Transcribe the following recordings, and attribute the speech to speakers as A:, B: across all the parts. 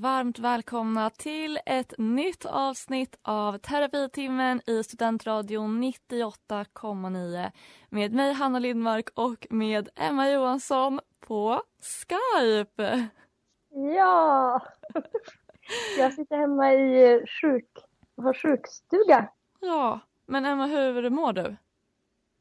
A: varmt välkomna till ett nytt avsnitt av Terapitimmen i Studentradion 98,9 med mig Hanna Lindmark och med Emma Johansson på Skype.
B: Ja! Jag sitter hemma i sjuk... har sjukstuga.
A: Ja, men Emma hur mår du?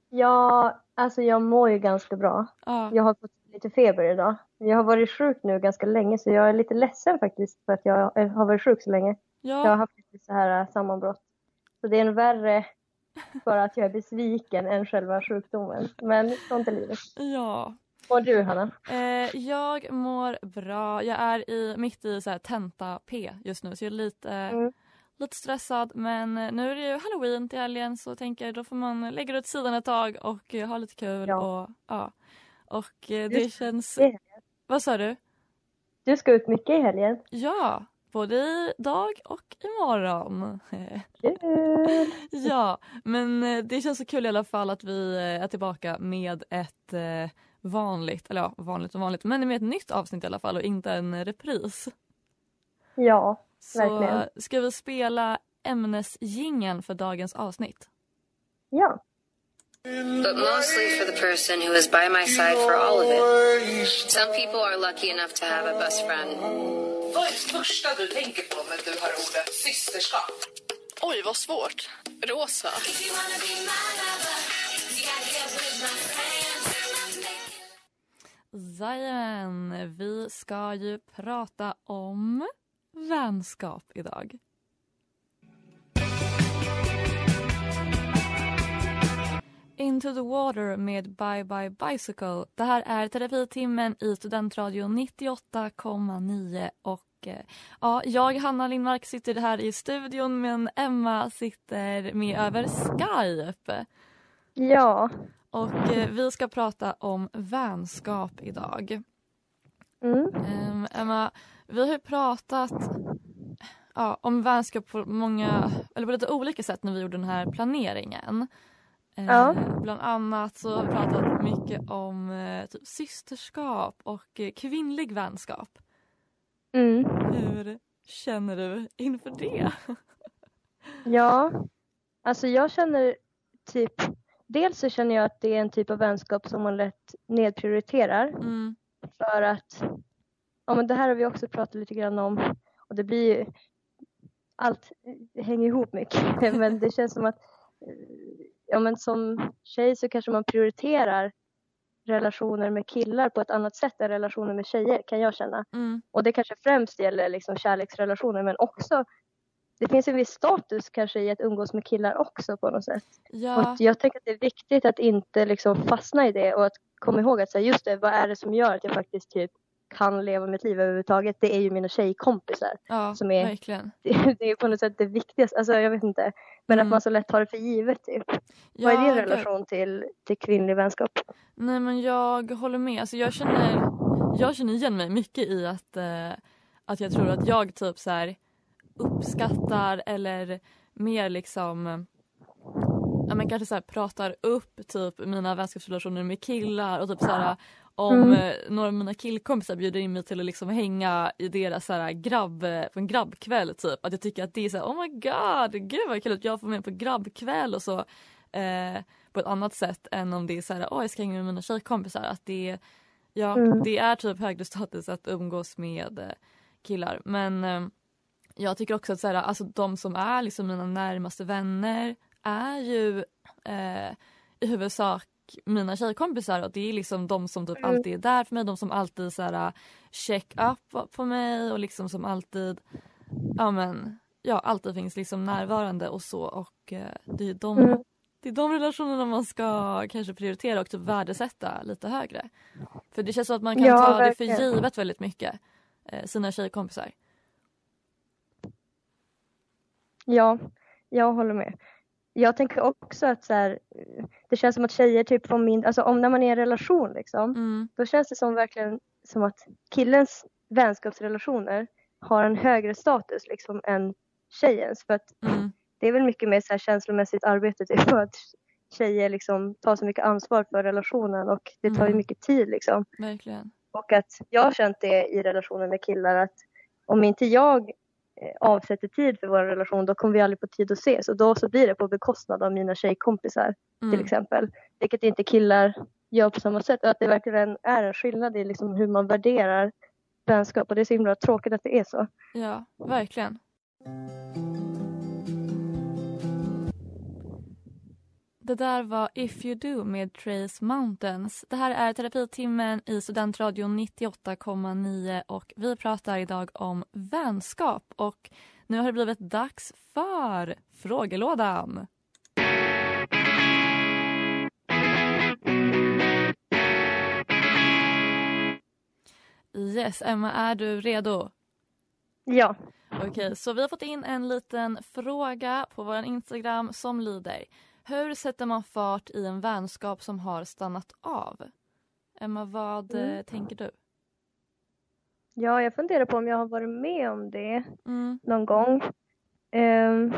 B: Ja, alltså jag mår ju ganska bra.
A: Ja,
B: Jag har fått lite feber idag. Jag har varit sjuk nu ganska länge så jag är lite ledsen faktiskt för att jag har varit sjuk så länge. Jag har
A: ja,
B: haft lite så här äh, sammanbrott. Så det är en värre för att jag är besviken än själva sjukdomen. Men sånt är livet.
A: ja.
B: Och du Hanna?
A: Eh, jag mår bra. Jag är i, mitt i så här tenta-P just nu så jag är lite,
B: Mm.
A: lite stressad men eh, nu är det ju halloween till helgen så tänker jag då får man lägga det åt sidan ett tag och eh, ha lite kul.
B: Ja.
A: Och, ja. och eh, det
B: Just
A: känns...
B: det.
A: Vad sa du?
B: Du ska ut mycket i helgen.
A: Ja, både idag och imorgon.
B: Kul!
A: ja, men eh, det känns så kul i alla fall att vi eh, är tillbaka med ett eh, vanligt, eller ja, vanligt och vanligt, men med ett nytt avsnitt i alla fall och inte en repris.
B: Ja,
A: Så
B: Verkligen.
A: ska vi spela ämnesgingen för dagens avsnitt?
B: ja.
C: But mostly for the person who is by my side for all of it. Some people are lucky enough to have a best friend.
D: Vad är det första du tänker på när du hör ordet systerskap?
E: Oj, vad svårt. Rosa.
A: Jajamän, vi ska ju prata om vänskap idag. Into the water med Bye Bye Bicycle. Det här är terapitimmen i Studentradion 98,9 och eh, ja, jag, Hanna Lindmark, sitter här i studion men Emma sitter med över Skype.
B: Ja.
A: Och eh, vi ska prata om vänskap idag.
B: Mm.
A: Ehm, Emma, vi har ju pratat ja, om vänskap på många, eller på lite olika sätt när vi gjorde den här planeringen.
B: Ja.
A: Bland annat så har vi pratat mycket om eh, typ systerskap och eh, kvinnlig vänskap.
B: Mm.
A: Hur känner du inför det?
B: Ja, alltså jag känner typ, dels så känner jag att det är en typ av vänskap som man lätt nedprioriterar
A: Mm,
B: för att, ja men det här har vi också pratat lite grann om och det blir ju, allt hänger ihop mycket men det känns som att, eh, ja men som tjej så kanske man prioriterar relationer med killar på ett annat sätt än relationer med tjejer kan jag känna.
A: mm,
B: Och det kanske främst gäller liksom kärleksrelationer men också det finns en viss status kanske i att umgås med killar också på något sätt.
A: ja,
B: Och jag tänker att det är viktigt att inte liksom fastna i det och att komma ihåg att säga just det, vad är det som gör att jag faktiskt typ kan leva mitt liv överhuvudtaget? Det är ju mina tjejkompisar.
A: ja
B: som är-
A: verkligen.
B: Det, det är på något sätt det viktigaste, alltså jag vet inte. Men
A: Mm.
B: att man så lätt tar det för givet typ.
A: Ja,
B: vad är din relation till, till kvinnlig vänskap?
A: Nej men jag håller med. Alltså, jag, känner, jag känner igen mig mycket i att, eh, att jag tror att jag typ så här uppskattar eller mer liksom ja, men kanske så här, pratar upp typ mina vänskapsrelationer med killar och typ så här, om
B: Mm.
A: eh, några av mina killkompisar bjuder in mig till att liksom hänga i deras så här, grabb, på en grabbkväll typ. Att jag tycker att det är så här, oh my god, gud vad kul att jag får med på grabbkväll och så. Eh, på ett annat sätt än om det är så här, oh, jag ska hänga med mina tjejkompisar. Att det, ja,
B: Mm.
A: det är typ högre status att umgås med eh, killar. Men eh, jag tycker också att så här, alltså, de som är liksom mina närmaste vänner är ju eh, i huvudsak mina tjejkompisar och det är liksom de som typ
B: Mm.
A: alltid är där för mig, de som alltid så här, check up på mig och liksom som alltid ja men ja, alltid finns liksom närvarande och så och eh, det är de
B: Mm.
A: det är de relationerna man ska kanske prioritera och typ värdesätta lite högre. För det känns som att man kan
B: Ja,
A: ta det
B: verkligen.
A: för givet väldigt mycket. Eh, sina tjejkompisar.
B: Ja, jag håller med. Jag tänker också att så här, det känns som att tjejer typ får mindre, alltså om när man är i en relation liksom,
A: Mm.
B: då känns det som verkligen som att killens vänskapsrelationer har en högre status liksom än tjejens. För att
A: Mm.
B: det är väl mycket mer så här känslomässigt arbete typ, för att tjejer liksom tar så mycket ansvar för relationen och det tar ju
A: Mm.
B: mycket tid liksom.
A: Verkligen.
B: Och att jag har känt det i relationer med killar att om inte jag avsätter tid för vår relation då kommer vi aldrig få tid att ses och då så blir det på bekostnad av mina tjejkompisar
A: Mm.
B: till exempel. Vilket inte killar gör på samma sätt. Att det verkligen är en skillnad i liksom hur man värderar vänskap och det är så himla tråkigt att det är så.
A: Ja, verkligen. Det där var If You Do med Trace Mountains. Det här är terapitimmen i Studentradion 98,9 och vi pratar idag om vänskap och nu har det blivit dags för frågelådan. Yes, Emma, är du redo?
B: Ja.
A: Okej, så vi har fått in en liten fråga på vår Instagram som lyder Hur sätter man fart i en vänskap som har stannat av? Emma, vad
B: Mm.
A: eh, tänker du?
B: Ja, jag funderar på om jag har varit med om det
A: Mm.
B: någon gång. Ehm,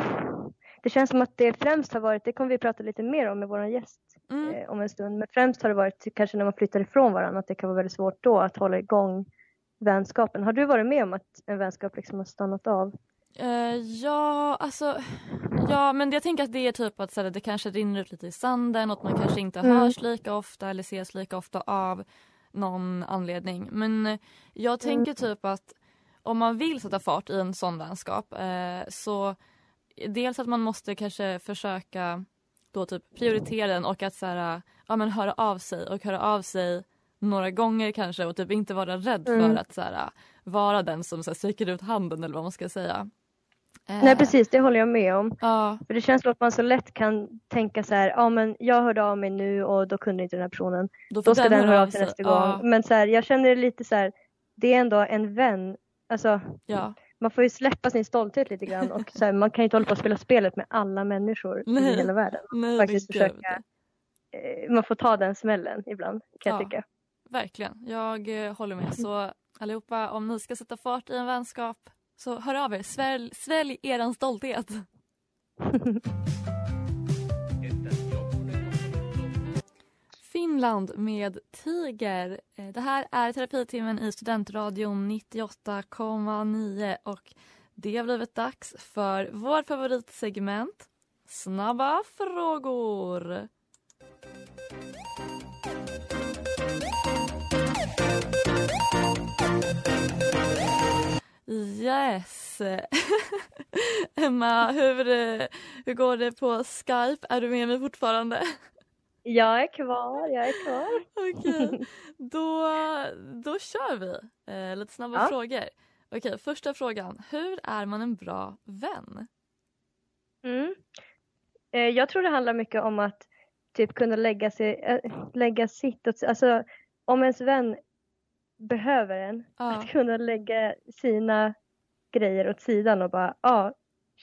B: det känns som att det främst har varit, det kommer vi prata lite mer om med vår gäst
A: Mm.
B: eh, om en stund, men främst har det varit kanske när man flyttar ifrån varandra att det kan vara väldigt svårt då att hålla igång vänskapen. Har du varit med om att en vänskap liksom har stannat av?
A: Eh, ja, alltså... Ja, men jag tänker att det är typ att så här, det kanske rinner ut lite i sanden och att man kanske inte
B: Mm.
A: hörs lika ofta eller ses lika ofta av någon anledning. Men eh, jag tänker typ att om man vill sätta fart i en sån vänskap eh, så dels att man måste kanske försöka då typ prioritera den och att så här, ja, men höra av sig och höra av sig några gånger kanske och typ inte vara rädd
B: Mm.
A: för att så här, vara den som så här, sträcker ut handen eller vad man ska säga. Eh,
B: Nej precis, det håller jag med om.
A: Ja,
B: För det känns som att man så lätt kan tänka så här, ja men jag hörde av mig nu och då kunde inte den här personen.
A: då,
B: Då ska den höra av sig nästa
A: Ja,
B: gång. Men så här, jag känner det lite så här, det är ändå en vän. Alltså
A: ja.
B: man får ju släppa sin stolthet lite grann och så här, man kan ju inte hålla på och spela spelet med alla människor
A: Nej.
B: i hela världen.
A: Nej,
B: Faktiskt försöka, eh, man får ta den smällen ibland kan jag
A: Ja.
B: tycka.
A: Verkligen, jag eh, håller med. Så allihopa, om ni ska sätta fart i en vänskap så hör av er. Svälj, svälj eran stolthet. Finland med Tiger. Eh, det här är terapitimmen i Studentradion 98,9 och det har blivit dags för vårt favoritsegment Snabba frågor. Yes! Emma, hur, hur går det på Skype? Är du med mig fortfarande?
B: Jag är kvar, jag är kvar.
A: Okej, då, då kör vi eh, lite snabba
B: Ja.
A: frågor. Okej, första frågan. Hur är man en bra vän?
B: Mm. Eh, Jag tror det handlar mycket om att typ kunna lägga, sig, äh, lägga sitt åt Alltså om ens vän behöver en,
A: Ja.
B: att kunna lägga sina grejer åt sidan och bara ja, ah,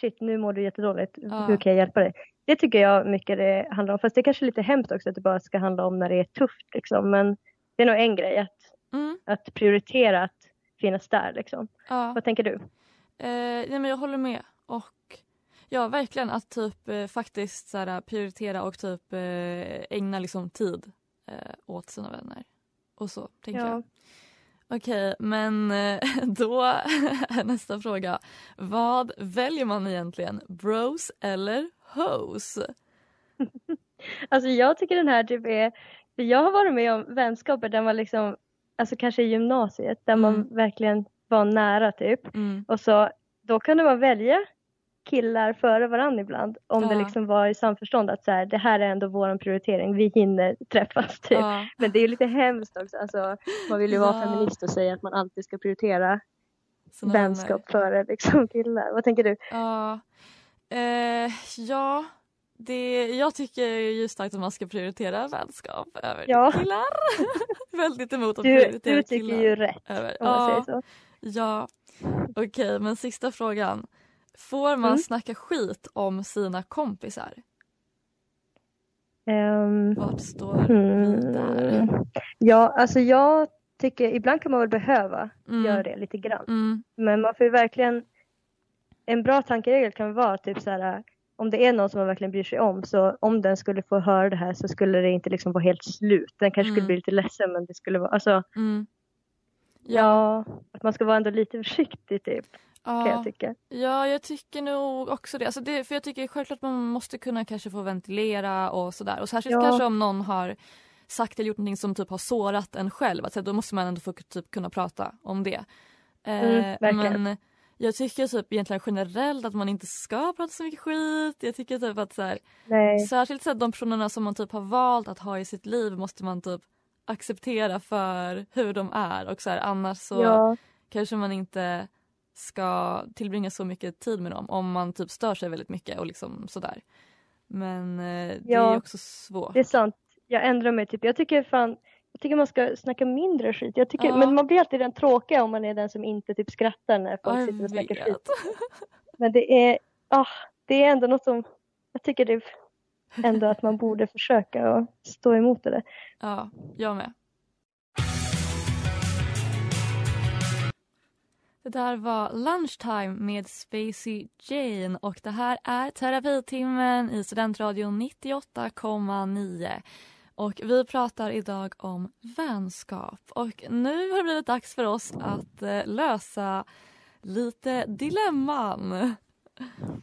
B: shit nu mår du jättedåligt,
A: Ja.
B: hur kan jag hjälpa dig? Det tycker jag mycket det handlar om, fast det är kanske är lite hemskt också att det bara ska handla om när det är tufft liksom, men det är nog en grej att,
A: Mm,
B: att prioritera att finnas där liksom.
A: ja.
B: Vad tänker du?
A: Eh, nej, men jag håller med. Och ja, verkligen att typ eh, faktiskt så här, prioritera och typ eh, ägna liksom tid eh, åt sina vänner. Och så, tänker jag. Okej, men eh, då är nästa fråga. Vad väljer man egentligen? Bros eller hoes?
B: Alltså jag tycker den här typ är, jag har varit med om vänskaper där man liksom, alltså kanske i gymnasiet, där man
A: Mm.
B: verkligen var nära typ.
A: Mm.
B: Och så då kunde man välja killar före varandra ibland om det
A: Ja.
B: liksom var i samförstånd att så här, det här är ändå vår prioritering, vi hinner träffas typ.
A: Ja.
B: Men det är ju lite hemskt också, alltså, man vill ju vara feminist och säga att man alltid ska prioritera
A: Såna
B: vänskap före liksom killar. Vad tänker du?
A: Ja, eh, ja det, jag tycker ju starkt att man ska prioritera vänskap över
B: Ja.
A: killar. Väldigt emot att
B: Du,
A: prioritera
B: du tycker
A: killar.
B: ju rätt
A: över.
B: om man
A: Ja,
B: säger så.
A: ja. okej men sista frågan. Får man
B: Mm.
A: snacka skit om sina kompisar?
B: Ehm,
A: Vart står vi där?
B: mm, ja, alltså jag tycker ibland kan man väl behöva
A: Mm.
B: göra det lite grann.
A: Mm,
B: Men man får ju verkligen, en bra tankeregel kan vara typ så här, om det är någon som man verkligen bryr sig om så om den skulle få höra det här så skulle det inte liksom vara helt slut. Den kanske
A: Mm.
B: skulle bli lite ledsen men det skulle vara, alltså
A: mm.
B: ja, att man ska vara ändå lite försiktig typ kan
A: Ja.
B: jag tycka.
A: Ja, jag tycker nog också det. Alltså det. För jag tycker självklart man måste kunna kanske få ventilera och sådär. Och särskilt
B: Ja.
A: kanske om någon har sagt eller gjort någonting som typ har sårat en själv. Alltså, då måste man ändå få typ kunna prata om det.
B: Mm,
A: Eh, men jag tycker typ egentligen generellt att man inte ska prata så mycket skit. Jag tycker typ att så här,
B: Nej.
A: särskilt så här, de personerna som man typ har valt att ha i sitt liv måste man typ acceptera för hur de är och så här, annars så
B: Ja.
A: kanske man inte ska tillbringa så mycket tid med dem om man typ stör sig väldigt mycket och liksom sådär. Men eh, det
B: Ja,
A: är också svårt.
B: Det är sant. Jag ändrar mig typ. Jag tycker fan jag tycker man ska snacka mindre skit. Jag tycker,
A: Ja.
B: Men man blir alltid den tråkiga om man är den som inte typ skrattar när folk sitter och snackar
A: vet.
B: skit. Men det är, ah, det är ändå något som, jag tycker det är ändå att man borde försöka och stå emot det där.
A: Ja, jag med. Det där var Lunchtime med Spacey Jane och det här är terapitimmen i Studentradion 98,9. Och vi pratar idag om vänskap och nu har det blivit dags för oss att eh, lösa lite dilemman.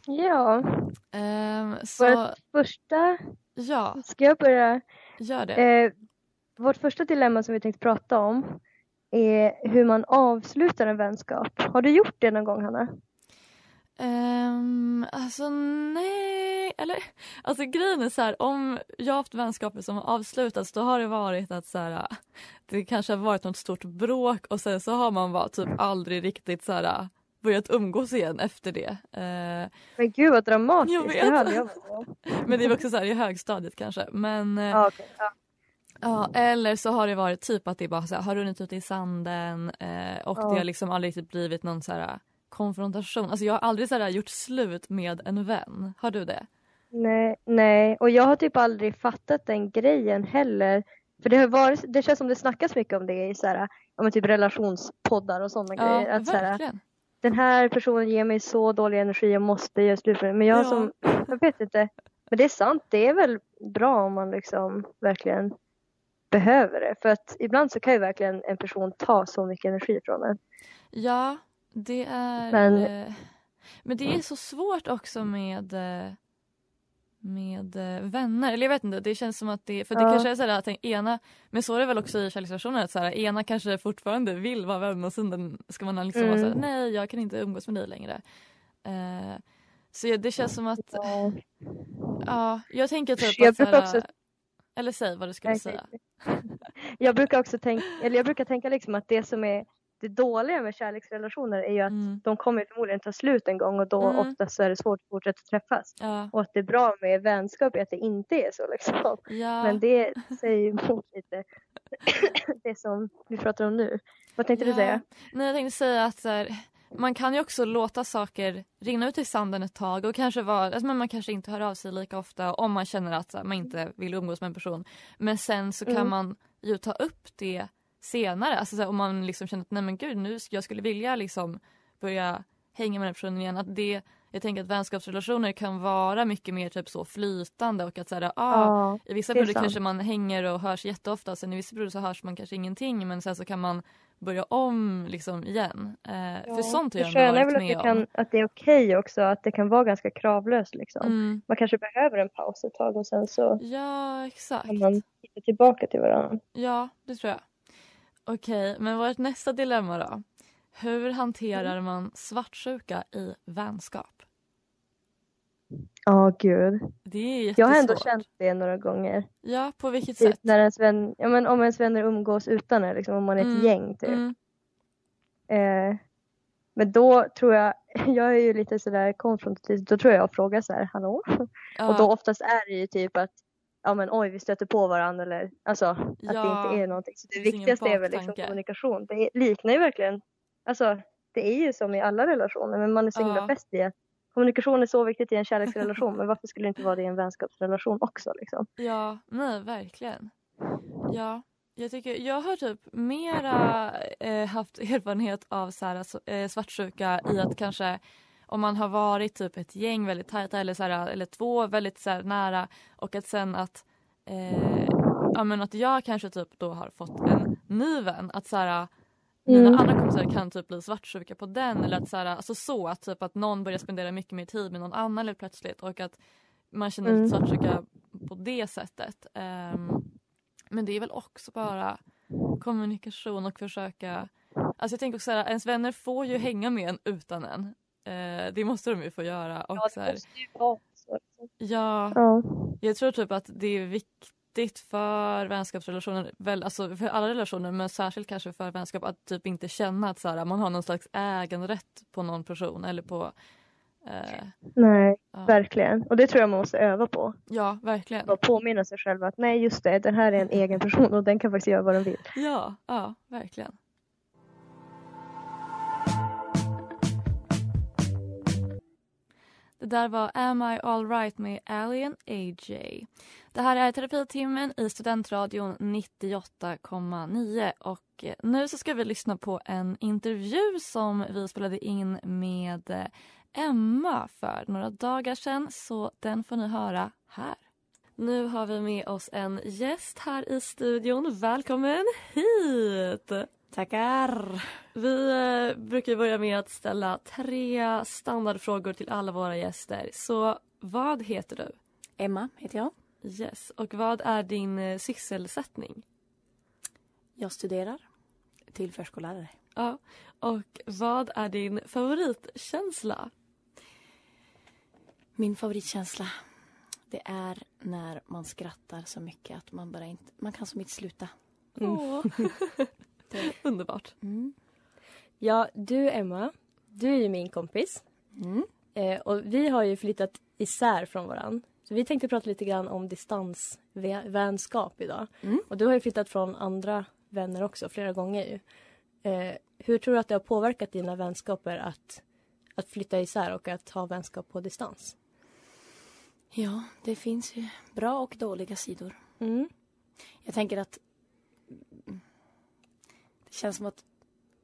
B: Ja,
A: Ehm, så
B: vårt första,
A: ja,
B: ska jag börja?
A: gör det.
B: Eh, vårt första dilemma som vi tänkte prata om är hur man avslutar en vänskap. Har du gjort det någon gång Hanna?
A: Um, alltså nej, eller alltså grejen är så här om jag har haft vänskaper som har avslutats då har det varit att så här, det kanske har varit något stort bråk och sen så har man bara typ aldrig riktigt så här börjat umgås igen efter det. Eh,
B: Men gud vad dramatiskt,
A: Jag vet.
B: det hade jag
A: men det är också så här i högstadiet kanske. Men eh,
B: Ja, okej. Ja.
A: Eller så har det varit typ att det bara så här, har runnit ut i sanden eh, och
B: Ja.
A: det har liksom aldrig blivit någon så här konfrontation. Alltså jag har aldrig så här gjort slut med en vän. Har du det?
B: Nej, nej, och jag har typ aldrig fattat den grejen heller. För det har varit, det känns som det snackas mycket om det i så här, ja, men typ relationspoddar och sådana grejer.
A: Ja,
B: Att så här,
A: verkligen.
B: den här personen ger mig så dålig energi, jag måste göra slut med. Men jag
A: Ja.
B: som, jag vet inte. Men det är sant, det är väl bra om man liksom verkligen behöver det. För att ibland så kan ju verkligen en person ta så mycket energi från en.
A: Ja, det är...
B: Men-
A: eh, men det är så svårt också med eh, med eh, vänner. Eller jag vet inte, det känns som att det... För det
B: Ja.
A: kanske är så här att den ena... Men så är det väl också i kärleksrelationer att så här, ena kanske fortfarande vill vara vän och sen ska man liksom vara så här,
B: Mm.
A: nej jag kan inte umgås med dig längre. Eh, så jag- det känns som att...
B: Ja.
A: Ja, jag tänker typ
B: Jag
A: att
B: brukar också-
A: Eller säg vad du skulle säga.
B: Jag brukar också tänka, eller jag brukar tänka liksom att det som är det dåliga med kärleksrelationer är ju att
A: Mm.
B: de kommer förmodligen ta slut en gång och då
A: Mm.
B: oftast så är det svårt att fortsätta träffas.
A: Ja,
B: Och att det är bra med vänskap är att det inte är så liksom.
A: ja.
B: Men det säger ju emot lite det som vi pratar om nu. Vad tänkte du säga?
A: Nej, jag tänkte säga att så här, man kan ju också låta saker rinna ut i sanden ett tag och kanske vara, alltså, men man kanske inte hör av sig lika ofta om man känner att man inte vill umgås med en person. Men sen så kan
B: Mm.
A: man ju ta upp det senare. Alltså så här, om man liksom känner att nej men gud nu jag skulle vilja liksom börja hänga med den personen igen. Att det, jag tänker att vänskapsrelationer kan vara mycket mer typ så flytande och att så här, ah,
B: Ja,
A: i vissa perioder
B: sant.
A: kanske man hänger och hörs jätteofta. Sen i vissa perioder så hörs man kanske ingenting men sen så kan man börja om liksom igen. Eh, för sånt har jag ändå varit
B: väl att
A: med
B: det, kan,
A: om.
B: att det är okej också, att det kan vara ganska kravlöst liksom.
A: Mm.
B: Man kanske behöver en paus ett tag och sen så
A: Ja, exakt.
B: kan man hitta tillbaka till varandra.
A: Ja, det tror jag. Okej, men vårt nästa dilemma då. Hur hanterar man svartsjuka i vänskap?
B: Ja, gud.
A: Det är jättesvårt.
B: Jag har ändå känt det några gånger.
A: Ja, på vilket
B: Typ
A: sätt?
B: när ens vän, ja, men om ens vänner umgås utan en, liksom, om man är ett
A: Mm,
B: gäng typ.
A: Mm.
B: Eh, men då tror jag, jag är ju lite sådär konfrontativ, då tror jag jag frågar så här, hallå?
A: Ja.
B: Och då oftast är det ju typ att, ja men oj vi stöter på varandra eller alltså att det
A: Ja,
B: inte är någonting. Så det
A: det
B: viktigaste är väl liksom kommunikation. Det liknar ju verkligen, alltså det är ju som i alla relationer men man är så himla
A: Ja.
B: fäst i att kommunikation är så viktigt i en kärleksrelation men varför skulle det inte vara det i en vänskapsrelation också liksom?
A: Ja, nej verkligen. Ja, jag tycker jag har typ mera eh, haft erfarenhet av så här, alltså, eh, svartsjuka i att kanske om man har varit typ ett gäng väldigt tajta eller, så här, eller två väldigt så här, nära och att sen att eh, ja, men att jag kanske typ då har fått en ny vän att så här, mina
B: Mm.
A: andra kompisar kan typ bli svartsjuka på den eller att så här, alltså så att typ att någon börjar spendera mycket mer tid med någon annan helt plötsligt och att man känner
B: Mm.
A: lite svartsjuka på det sättet. Ehm, men det är väl också bara kommunikation och försöka Alltså jag tänker också så här, ens vänner får ju hänga med en utan en. Eh, det måste de ju få göra. Och
B: Ja,
A: så
B: det
A: här,
B: måste ju vara så.
A: ja,
B: Ja.
A: jag tror typ att det är viktigt för vänskapsrelationer, väl, alltså för alla relationer men särskilt kanske för vänskap att typ inte känna att så här, man har någon slags äganderätt på någon person eller på eh,
B: Nej,
A: ja.
B: verkligen. Och det tror jag man måste öva på.
A: ja, verkligen.
B: Bara påminna sig själv att nej just det, den här är en egen person och den kan faktiskt göra vad den vill.
A: Ja, ja, verkligen. Det där var Am I Alright med Alien AJ. Det här är terapitimmen i Studentradion 98,9 och eh, nu så ska vi lyssna på en intervju som vi spelade in med eh, Emma för några dagar sedan så den får ni höra här. Nu har vi med oss en gäst här i studion. Välkommen hit!
F: Tackar!
A: Vi eh, brukar börja med att ställa tre standardfrågor till alla våra gäster. Så vad heter du?
F: Emma heter jag.
A: Yes. Och vad är din eh, sysselsättning?
F: Jag studerar till förskollärare.
A: Ja. Och vad är din favoritkänsla?
F: Min favoritkänsla det är när man skrattar så mycket att man bara inte man kan som inte sluta.
A: Åh.
F: Det,
A: Underbart.
F: mm.
G: Ja, du Emma, du är ju min kompis.
F: Mm.
G: Eh, och vi har ju flyttat isär från varann. Så vi tänkte prata lite grann om distansvänskap idag.
F: Mm.
G: Och du har ju flyttat från andra vänner också flera gånger ju. Eh, hur tror du att det har påverkat dina vänskaper att, att flytta isär och att ha vänskap på distans?
F: Ja, det finns ju bra och dåliga sidor.
G: Mm.
F: Jag tänker att känns som att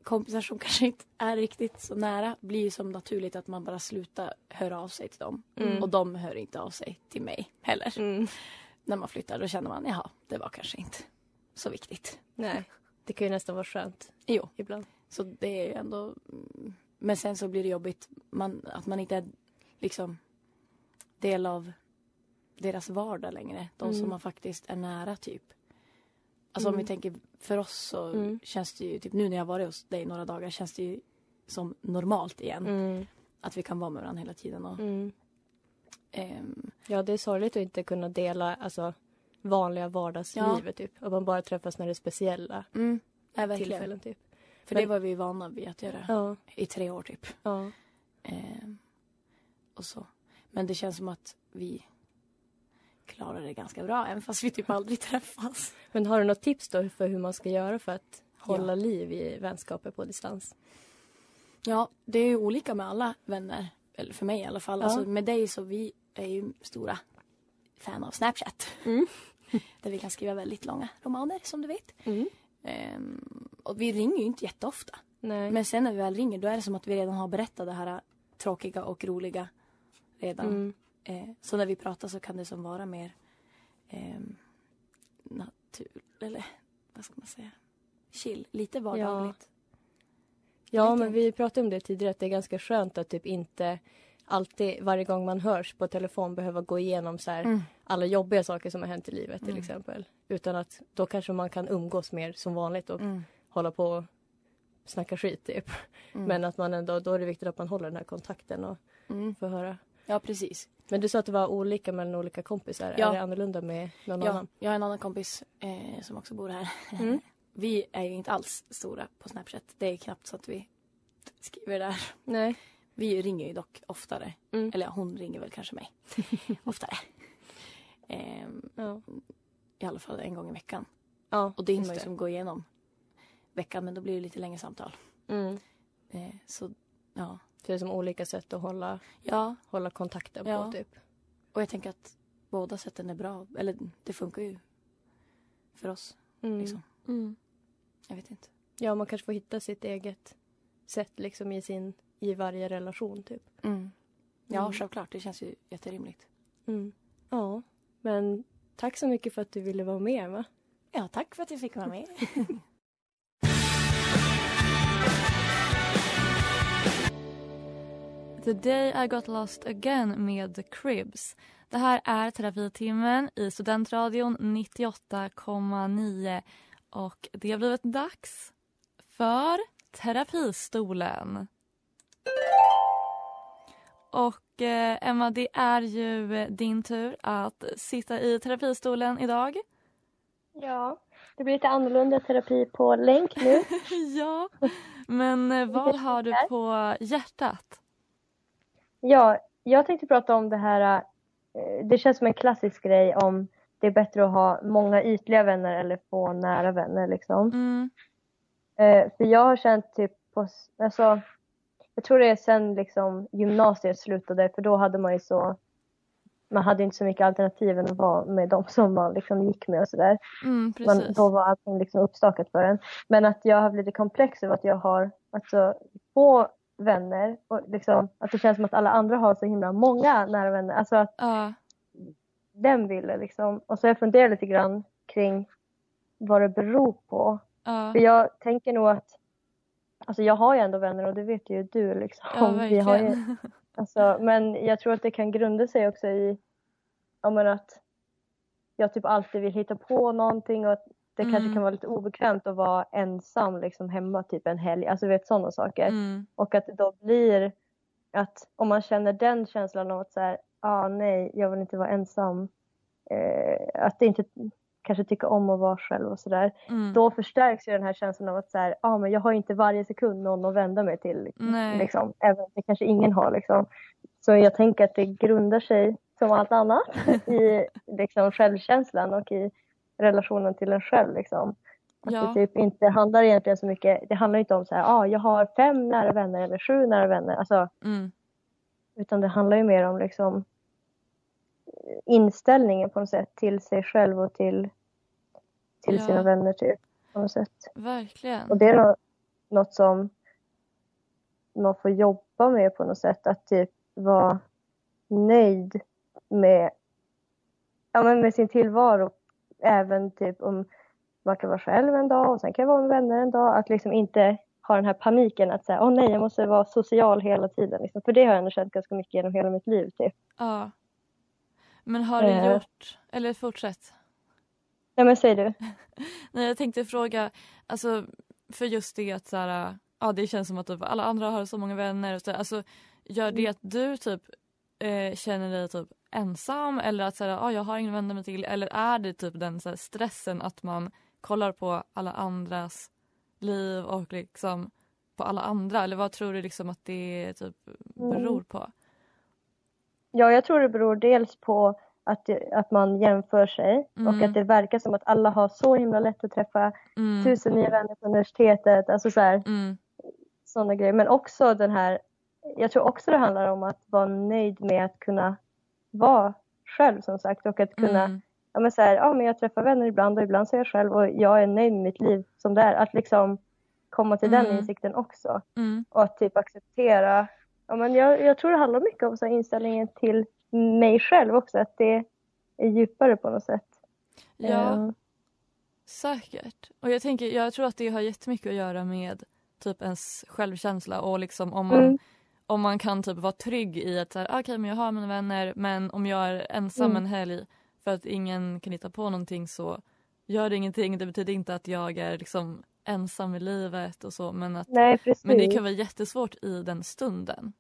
F: kompisar som kanske inte är riktigt så nära blir ju som naturligt att man bara slutar höra av sig till dem.
G: Mm.
F: Och de hör inte av sig till mig heller.
G: Mm.
F: När man flyttar då känner man jaha, det var kanske inte så viktigt.
G: Nej, det kan ju nästan vara skönt
F: Jo,
G: ibland.
F: så det är ju ändå... mm, Men sen så blir det jobbigt man, att man inte är liksom del av deras vardag längre. De
G: Mm.
F: som man faktiskt är nära typ. Alltså om
G: Mm.
F: vi tänker för oss så
G: Mm.
F: känns det ju, typ nu när jag varit hos dig några dagar känns det ju som normalt igen.
G: Mm.
F: Att vi kan vara med varandra hela tiden. Och,
G: Mm.
F: ehm,
G: Ja, det är sorgligt att inte kunna dela alltså, vanliga vardagslivet. Typ. Och man bara träffas när det är speciella
F: mm, verkligen.
G: tillfällen. Typ.
F: För
G: Men-
F: det var vi vana vid att göra
G: Ja,
F: i tre år typ.
G: ja.
F: Ehm, och så. Men det känns som att vi klarar det ganska bra även fast vi typ aldrig träffas.
G: Men har du något tips då för hur man ska göra för att hålla
F: Ja.
G: liv i vänskaper på distans?
F: Ja, det är ju olika med alla vänner. Eller för mig i alla fall.
G: Ja.
F: Alltså med dig så vi är ju stora fan av Snapchat.
G: Mm.
F: Där vi kan skriva väldigt långa romaner som du vet.
G: Mm.
F: Ehm, och vi ringer ju inte jätteofta.
G: Nej.
F: Men sen när vi väl ringer då är det som att vi redan har berättat det här tråkiga och roliga redan.
G: Mm.
F: Eh, så när vi pratar så kan det som vara mer ehm, natur... Eller vad ska man säga? Chill. Lite vardagligt.
G: Ja,
F: vet
G: men vi pratade om det tidigare att det är ganska skönt att typ inte alltid varje gång man hörs på telefon behöva gå igenom så här,
F: Mm.
G: alla jobbiga saker som har hänt i livet till
F: Mm.
G: exempel. Utan att då kanske man kan umgås mer som vanligt och
F: Mm.
G: hålla på och snacka skit typ.
F: Mm.
G: Men att man ändå, då är det viktigt att man håller den här kontakten och
F: Mm.
G: får höra.
F: Ja, precis.
G: Men du sa att det var olika mellan olika kompisar.
F: Ja.
G: Är det annorlunda med någon
F: Ja,
G: annan?
F: jag har en annan kompis eh, som också bor här.
G: Mm.
F: Vi är ju inte alls stora på Snapchat. Det är knappt så att vi skriver där.
G: Nej.
F: Vi ringer ju dock oftare.
G: Mm.
F: Eller hon ringer väl kanske mig oftare. Ehm,
G: Ja.
F: I alla fall en gång i veckan.
G: Ja,
F: Och det hinner man ju som gå igenom veckan men då blir det lite längre samtal.
G: Mm.
F: Eh, så ja.
G: Så det är som olika sätt att hålla,
F: Ja,
G: hålla kontakten
F: Ja.
G: på typ.
F: och jag tänker att båda sätten är bra. Eller det funkar ju för oss.
G: Mm.
F: Liksom.
A: Mm.
F: Jag vet inte.
G: Ja, man kanske får hitta sitt eget sätt liksom i, sin, i varje relation typ.
F: Mm. Ja,
G: Mm.
F: självklart. Det känns ju jätterimligt.
G: Mm. Ja, men tack så mycket för att du ville vara med Emma.
F: Ja, tack för att jag fick vara med.
A: The day I got lost again med The Cribs. Det här är terapitimmen i Studentradion 98,9 och det har blivit dags för Terapistolen. Och eh, Emma, det är ju din tur att sitta i terapistolen idag.
B: Ja, det blir lite annorlunda terapi på länk nu.
A: ja, men eh, vad har du på hjärtat?
B: Ja, jag tänkte prata om det här. eh, Det känns som en klassisk grej om det är bättre att ha många ytliga vänner eller få nära vänner liksom.
A: Mm.
B: Eh, För jag har känt typ på, alltså, jag tror det är sen liksom gymnasiet slutade för då hade man ju så, man hade inte så mycket alternativ än att vara med de som man liksom gick med och sådär.
A: Mm,
B: Man, då var allting liksom uppstakat för en. Men att jag har blivit lite komplex över att jag har alltså, få vänner och liksom, att det känns som att alla andra har så himla många nära vänner. Alltså att
A: Ja.
B: den ville liksom. Och så jag funderat lite grann kring vad det beror på.
A: Ja.
B: För jag tänker nog att, alltså jag har ju ändå vänner och det vet ju du liksom.
A: Ja,
B: Vi har ju, alltså, men jag tror att det kan grunda sig också i, ja men att jag typ alltid vill hitta på någonting och att det kanske
A: Mm.
B: kan vara lite obekvämt att vara ensam liksom hemma typ en helg, alltså vet sådana saker.
A: Mm.
B: Och att det då blir att om man känner den känslan av att så här, ah, nej, jag vill inte vara ensam. Eh, att det inte kanske tycker om att vara själv och sådär.
A: Mm.
B: Då förstärks ju den här känslan av att så här, ah, men jag har inte varje sekund någon att vända mig till.
A: Nej.
B: Liksom, även om det kanske ingen har. Liksom. Så jag tänker att det grundar sig som allt annat i liksom, självkänslan och i relationen till en själv. Liksom. Att
A: Ja.
B: det typ inte handlar egentligen så mycket, det handlar inte om så här, ah, jag har fem nära vänner eller sju nära vänner. Alltså,
A: Mm.
B: utan det handlar ju mer om liksom inställningen på något sätt till sig själv och till, till
A: Ja.
B: sina vänner typ. På något sätt.
A: Verkligen.
B: Och det är nå- något som man får jobba med på något sätt. Att typ vara nöjd med, ja, men med sin tillvaro. Även typ om man kan vara själv en dag och sen kan jag vara med vänner en dag. Att liksom inte ha den här paniken att säga, åh nej, jag måste vara social hela tiden. Liksom. För det har jag ändå känt ganska mycket genom hela mitt liv. Typ.
A: Ja. Men har du
B: Eh.
A: gjort, eller fortsätt.
B: Nej men säg du.
A: Nej, jag tänkte fråga, alltså för just det att så här, ja det känns som att typ, alla andra har så många vänner och så, alltså gör det att du typ eh, känner dig typ ensam eller att så här, ja jag har ingen vänner mig till eller är det typ den så här, stressen att man kollar på alla andras liv och liksom på alla andra eller vad tror du liksom att det typ beror
B: Mm.
A: på?
B: Ja, jag tror det beror dels på att, det, att man jämför sig och
A: Mm.
B: att det verkar som att alla har så himla lätt att träffa
A: Mm.
B: tusen nya vänner på universitetet. Alltså så här,
A: Mm.
B: sådana grejer. Men också den här, jag tror också det handlar om att vara nöjd med att kunna vara själv som sagt och att kunna,
A: Mm.
B: ja men så här, ja men jag träffar vänner ibland och ibland så är jag själv och jag är nöjd med mitt liv som det är. Att liksom komma till den
A: Mm.
B: insikten också.
A: Mm.
B: Och att typ acceptera, ja men jag, jag tror det handlar mycket om så inställningen till mig själv också, att det är djupare på något sätt.
A: Ja.
B: Eh,
A: Säkert. Och jag tänker, jag tror att det har jättemycket att göra med typ ens självkänsla och liksom om man,
B: Mm.
A: Om man kan typ vara trygg i att så här, okej men jag har mina vänner men om jag är ensam
B: Mm.
A: en helg för att ingen kan hitta på någonting så gör det ingenting. Det betyder inte att jag är liksom ensam i livet och så men, att,
B: Nej,
A: men det kan vara jättesvårt i den stunden.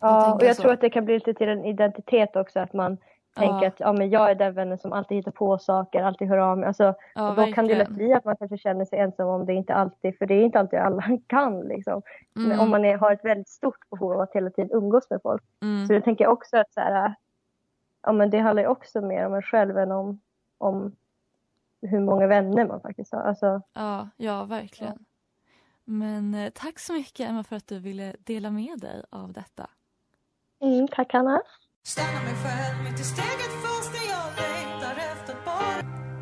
B: Ja, och
A: tänker
B: jag
A: så.
B: tror att det kan bli lite till en identitet också att man tänker
A: Ja.
B: att ja, men jag är den vännen som alltid hittar på saker, alltid hör av mig. Alltså,
A: Ja,
B: och då kan det lätt bli att man kanske känner sig ensam om det inte alltid, för det är inte alltid alla kan liksom. Men
A: Mm.
B: om man är, har ett väldigt stort behov av att hela tiden umgås med folk.
A: Mm.
B: Så jag tänker också att så här, ja, men det handlar ju också mer om en själv än om, om hur många vänner man faktiskt har. Alltså,
A: Ja, ja verkligen. Men eh, tack så mycket Emma för att du ville dela med dig av detta.
B: mm, tack Hanna.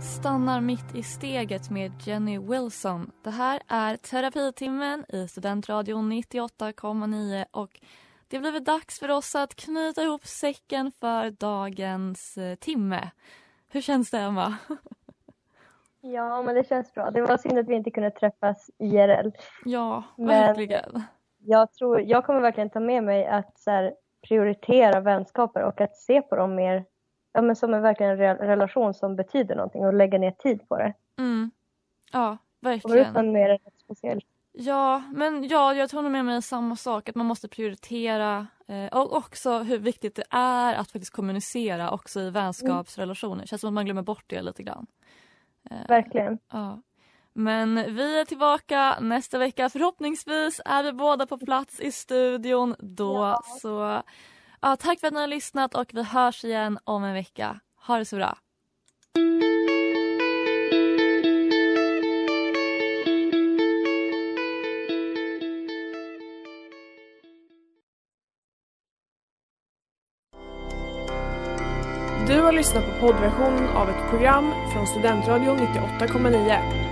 A: Stannar mitt i steget med Jenny Wilson. Det här är terapitimmen i Studentradion 98,9 och det har blivit dags för oss att knyta ihop säcken för dagens eh, timme. Hur känns det Emma?
B: Ja, men det känns bra. Det var synd att vi inte kunde träffas IRL.
A: Ja,
B: Men-
A: verkligen.
B: Jag, tror, jag kommer verkligen ta med mig att så här, prioritera vänskaper och att se på dem mer ja, men som en verkligen re- relation som betyder någonting och lägga ner tid på det.
A: Mm. Ja, verkligen.
B: mer speciellt.
A: Ja, men ja, jag tror nog med mig samma sak. Att man måste prioritera eh, och också hur viktigt det är att faktiskt kommunicera också i vänskapsrelationer. Det känns som att man glömmer bort det lite grann. Eh,
B: Verkligen.
A: Ja. Men vi är tillbaka nästa vecka. Förhoppningsvis är vi båda på plats i studion då. Så ja, tack för att ni har lyssnat och vi hörs igen om en vecka. Ha det så bra.
H: Du har lyssnat på poddversionen av ett program från Studentradion 98,9.